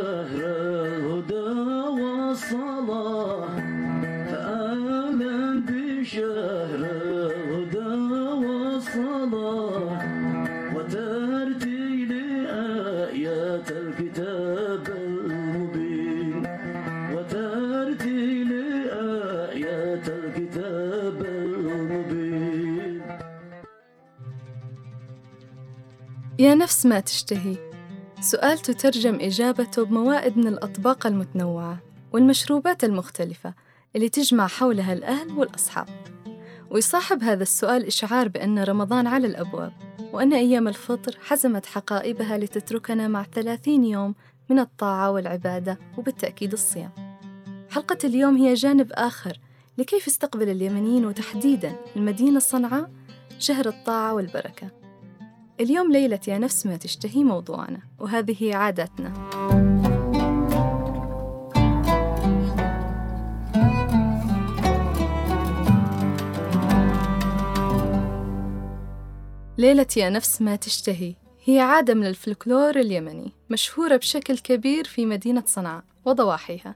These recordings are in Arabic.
هدى وصلاة آمن بشهر هدى وصلاة وترتيل آيات الكتاب المبين. وترتيل آيات الكتاب المبين. يا نفس ما تشتهي. سؤال تترجم إجابته بموائد من الأطباق المتنوعة والمشروبات المختلفة اللي تجمع حولها الأهل والأصحاب. ويصاحب هذا السؤال إشعار بأن رمضان على الأبواب وأن أيام الفطر حزمت حقائبها لتتركنا مع ثلاثين يوم من الطاعة والعبادة وبالتأكيد الصيام. حلقة اليوم هي جانب آخر لكيف استقبل اليمنيين وتحديداً المدينة صنعاء شهر الطاعة والبركة. اليوم ليلة يا نفس ما تشتهي موضوعنا وهذه ليلة يا نفس ما تشتهي. هي عادة من الفلكلور اليمني مشهورة بشكل كبير في مدينة صنعاء وضواحيها.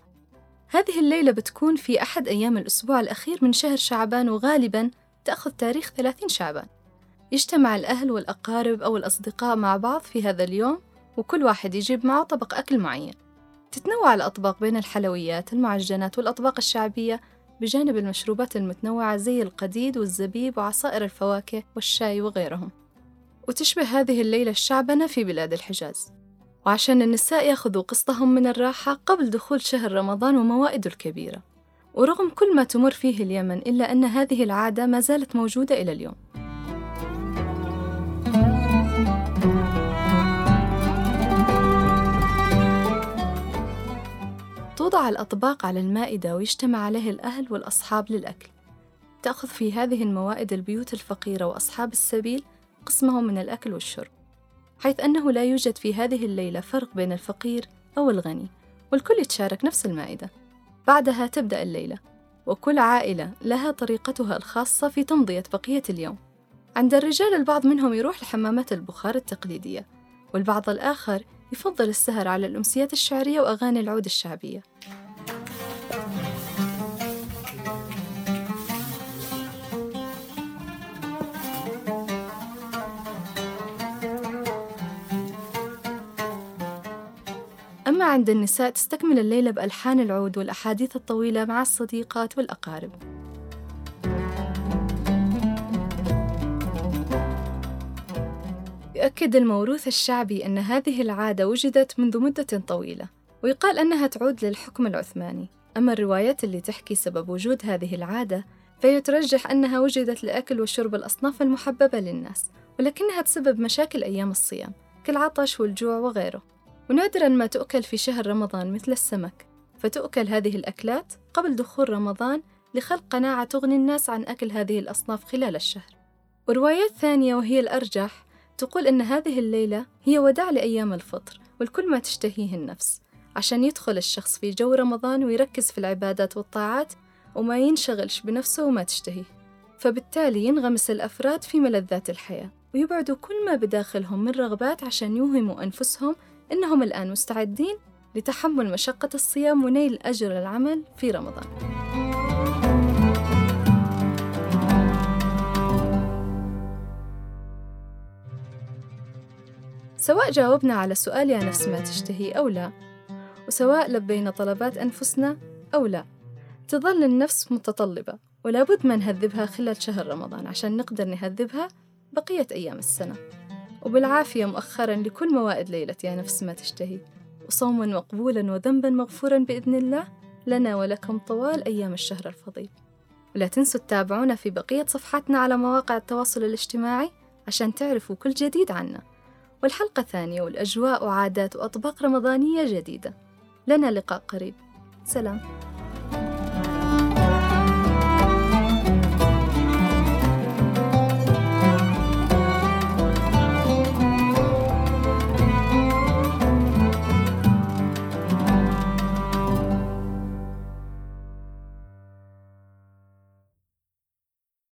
هذه الليلة بتكون في أحد أيام الأسبوع الأخير من شهر شعبان وغالباً تأخذ تاريخ 30 شعبان. يجتمع الأهل والأقارب أو الأصدقاء مع بعض في هذا اليوم وكل واحد يجيب معه طبق أكل معين. تتنوع الأطباق بين الحلويات المعجنات والأطباق الشعبية بجانب المشروبات المتنوعة زي القديد والزبيب وعصائر الفواكه والشاي وغيرهم. وتشبه هذه الليلة الشعبنة في بلاد الحجاز. وعشان النساء يأخذوا قسطهم من الراحة قبل دخول شهر رمضان وموائده الكبيرة. ورغم كل ما تمر فيه اليمن إلا أن هذه العادة ما زالت موجودة إلى اليوم. توضع الأطباق على المائدة ويجتمع عليه الأهل والأصحاب للأكل. تأخذ في هذه الموائد البيوت الفقيرة وأصحاب السبيل قسمهم من الأكل والشرب حيث أنه لا يوجد في هذه الليلة فرق بين الفقير أو الغني والكل يتشارك نفس المائدة. بعدها تبدأ الليلة وكل عائلة لها طريقتها الخاصة في تمضية بقية اليوم. عند الرجال البعض منهم يروح لحمامات البخار التقليدية والبعض الآخر يفضل السهر على الأمسيات الشعرية وأغاني العود الشعبية. أما عند النساء تستكمل الليلة بألحان العود والأحاديث الطويلة مع الصديقات والأقارب. يؤكد الموروث الشعبي أن هذه العادة وجدت منذ مدة طويلة ويقال أنها تعود للحكم العثماني. أما الروايات اللي تحكي سبب وجود هذه العادة فهي ترجح أنها وجدت لأكل وشرب الأصناف المحببة للناس ولكنها تسبب مشاكل أيام الصيام كالعطش والجوع وغيره. ونادرا ما تؤكل في شهر رمضان مثل السمك. فتؤكل هذه الأكلات قبل دخول رمضان لخلق قناعة تغني الناس عن أكل هذه الأصناف خلال الشهر. وروايات ثانية وهي الأرجح تقول أن هذه الليلة هي وداع لأيام الفطر والكل ما تشتهيه النفس عشان يدخل الشخص في جو رمضان ويركز في العبادات والطاعات وما ينشغلش بنفسه وما تشتهيه فبالتالي ينغمس الأفراد في ملذات الحياة ويبعدوا كل ما بداخلهم من رغبات عشان يوهموا أنفسهم إنهم الآن مستعدين لتحمل مشقة الصيام ونيل أجر العمل في رمضان. سواء جاوبنا على سؤال يا نفس ما تشتهي أو لا، وسواء لبينا طلبات أنفسنا أو لا، تظل النفس متطلبة ولا بد ما نهذبها خلال شهر رمضان عشان نقدر نهذبها بقية أيام السنة. وبالعافية مؤخرا لكل موائد ليلة يا نفس ما تشتهي وصوما مقبولا وذنبا مغفورا بإذن الله لنا ولكم طوال أيام الشهر الفضيل. ولا تنسوا تتابعونا في بقية صفحاتنا على مواقع التواصل الاجتماعي عشان تعرفوا كل جديد عنا. والحلقة ثانية والأجواء وعادات وأطباق رمضانية جديدة. لنا لقاء قريب. سلام.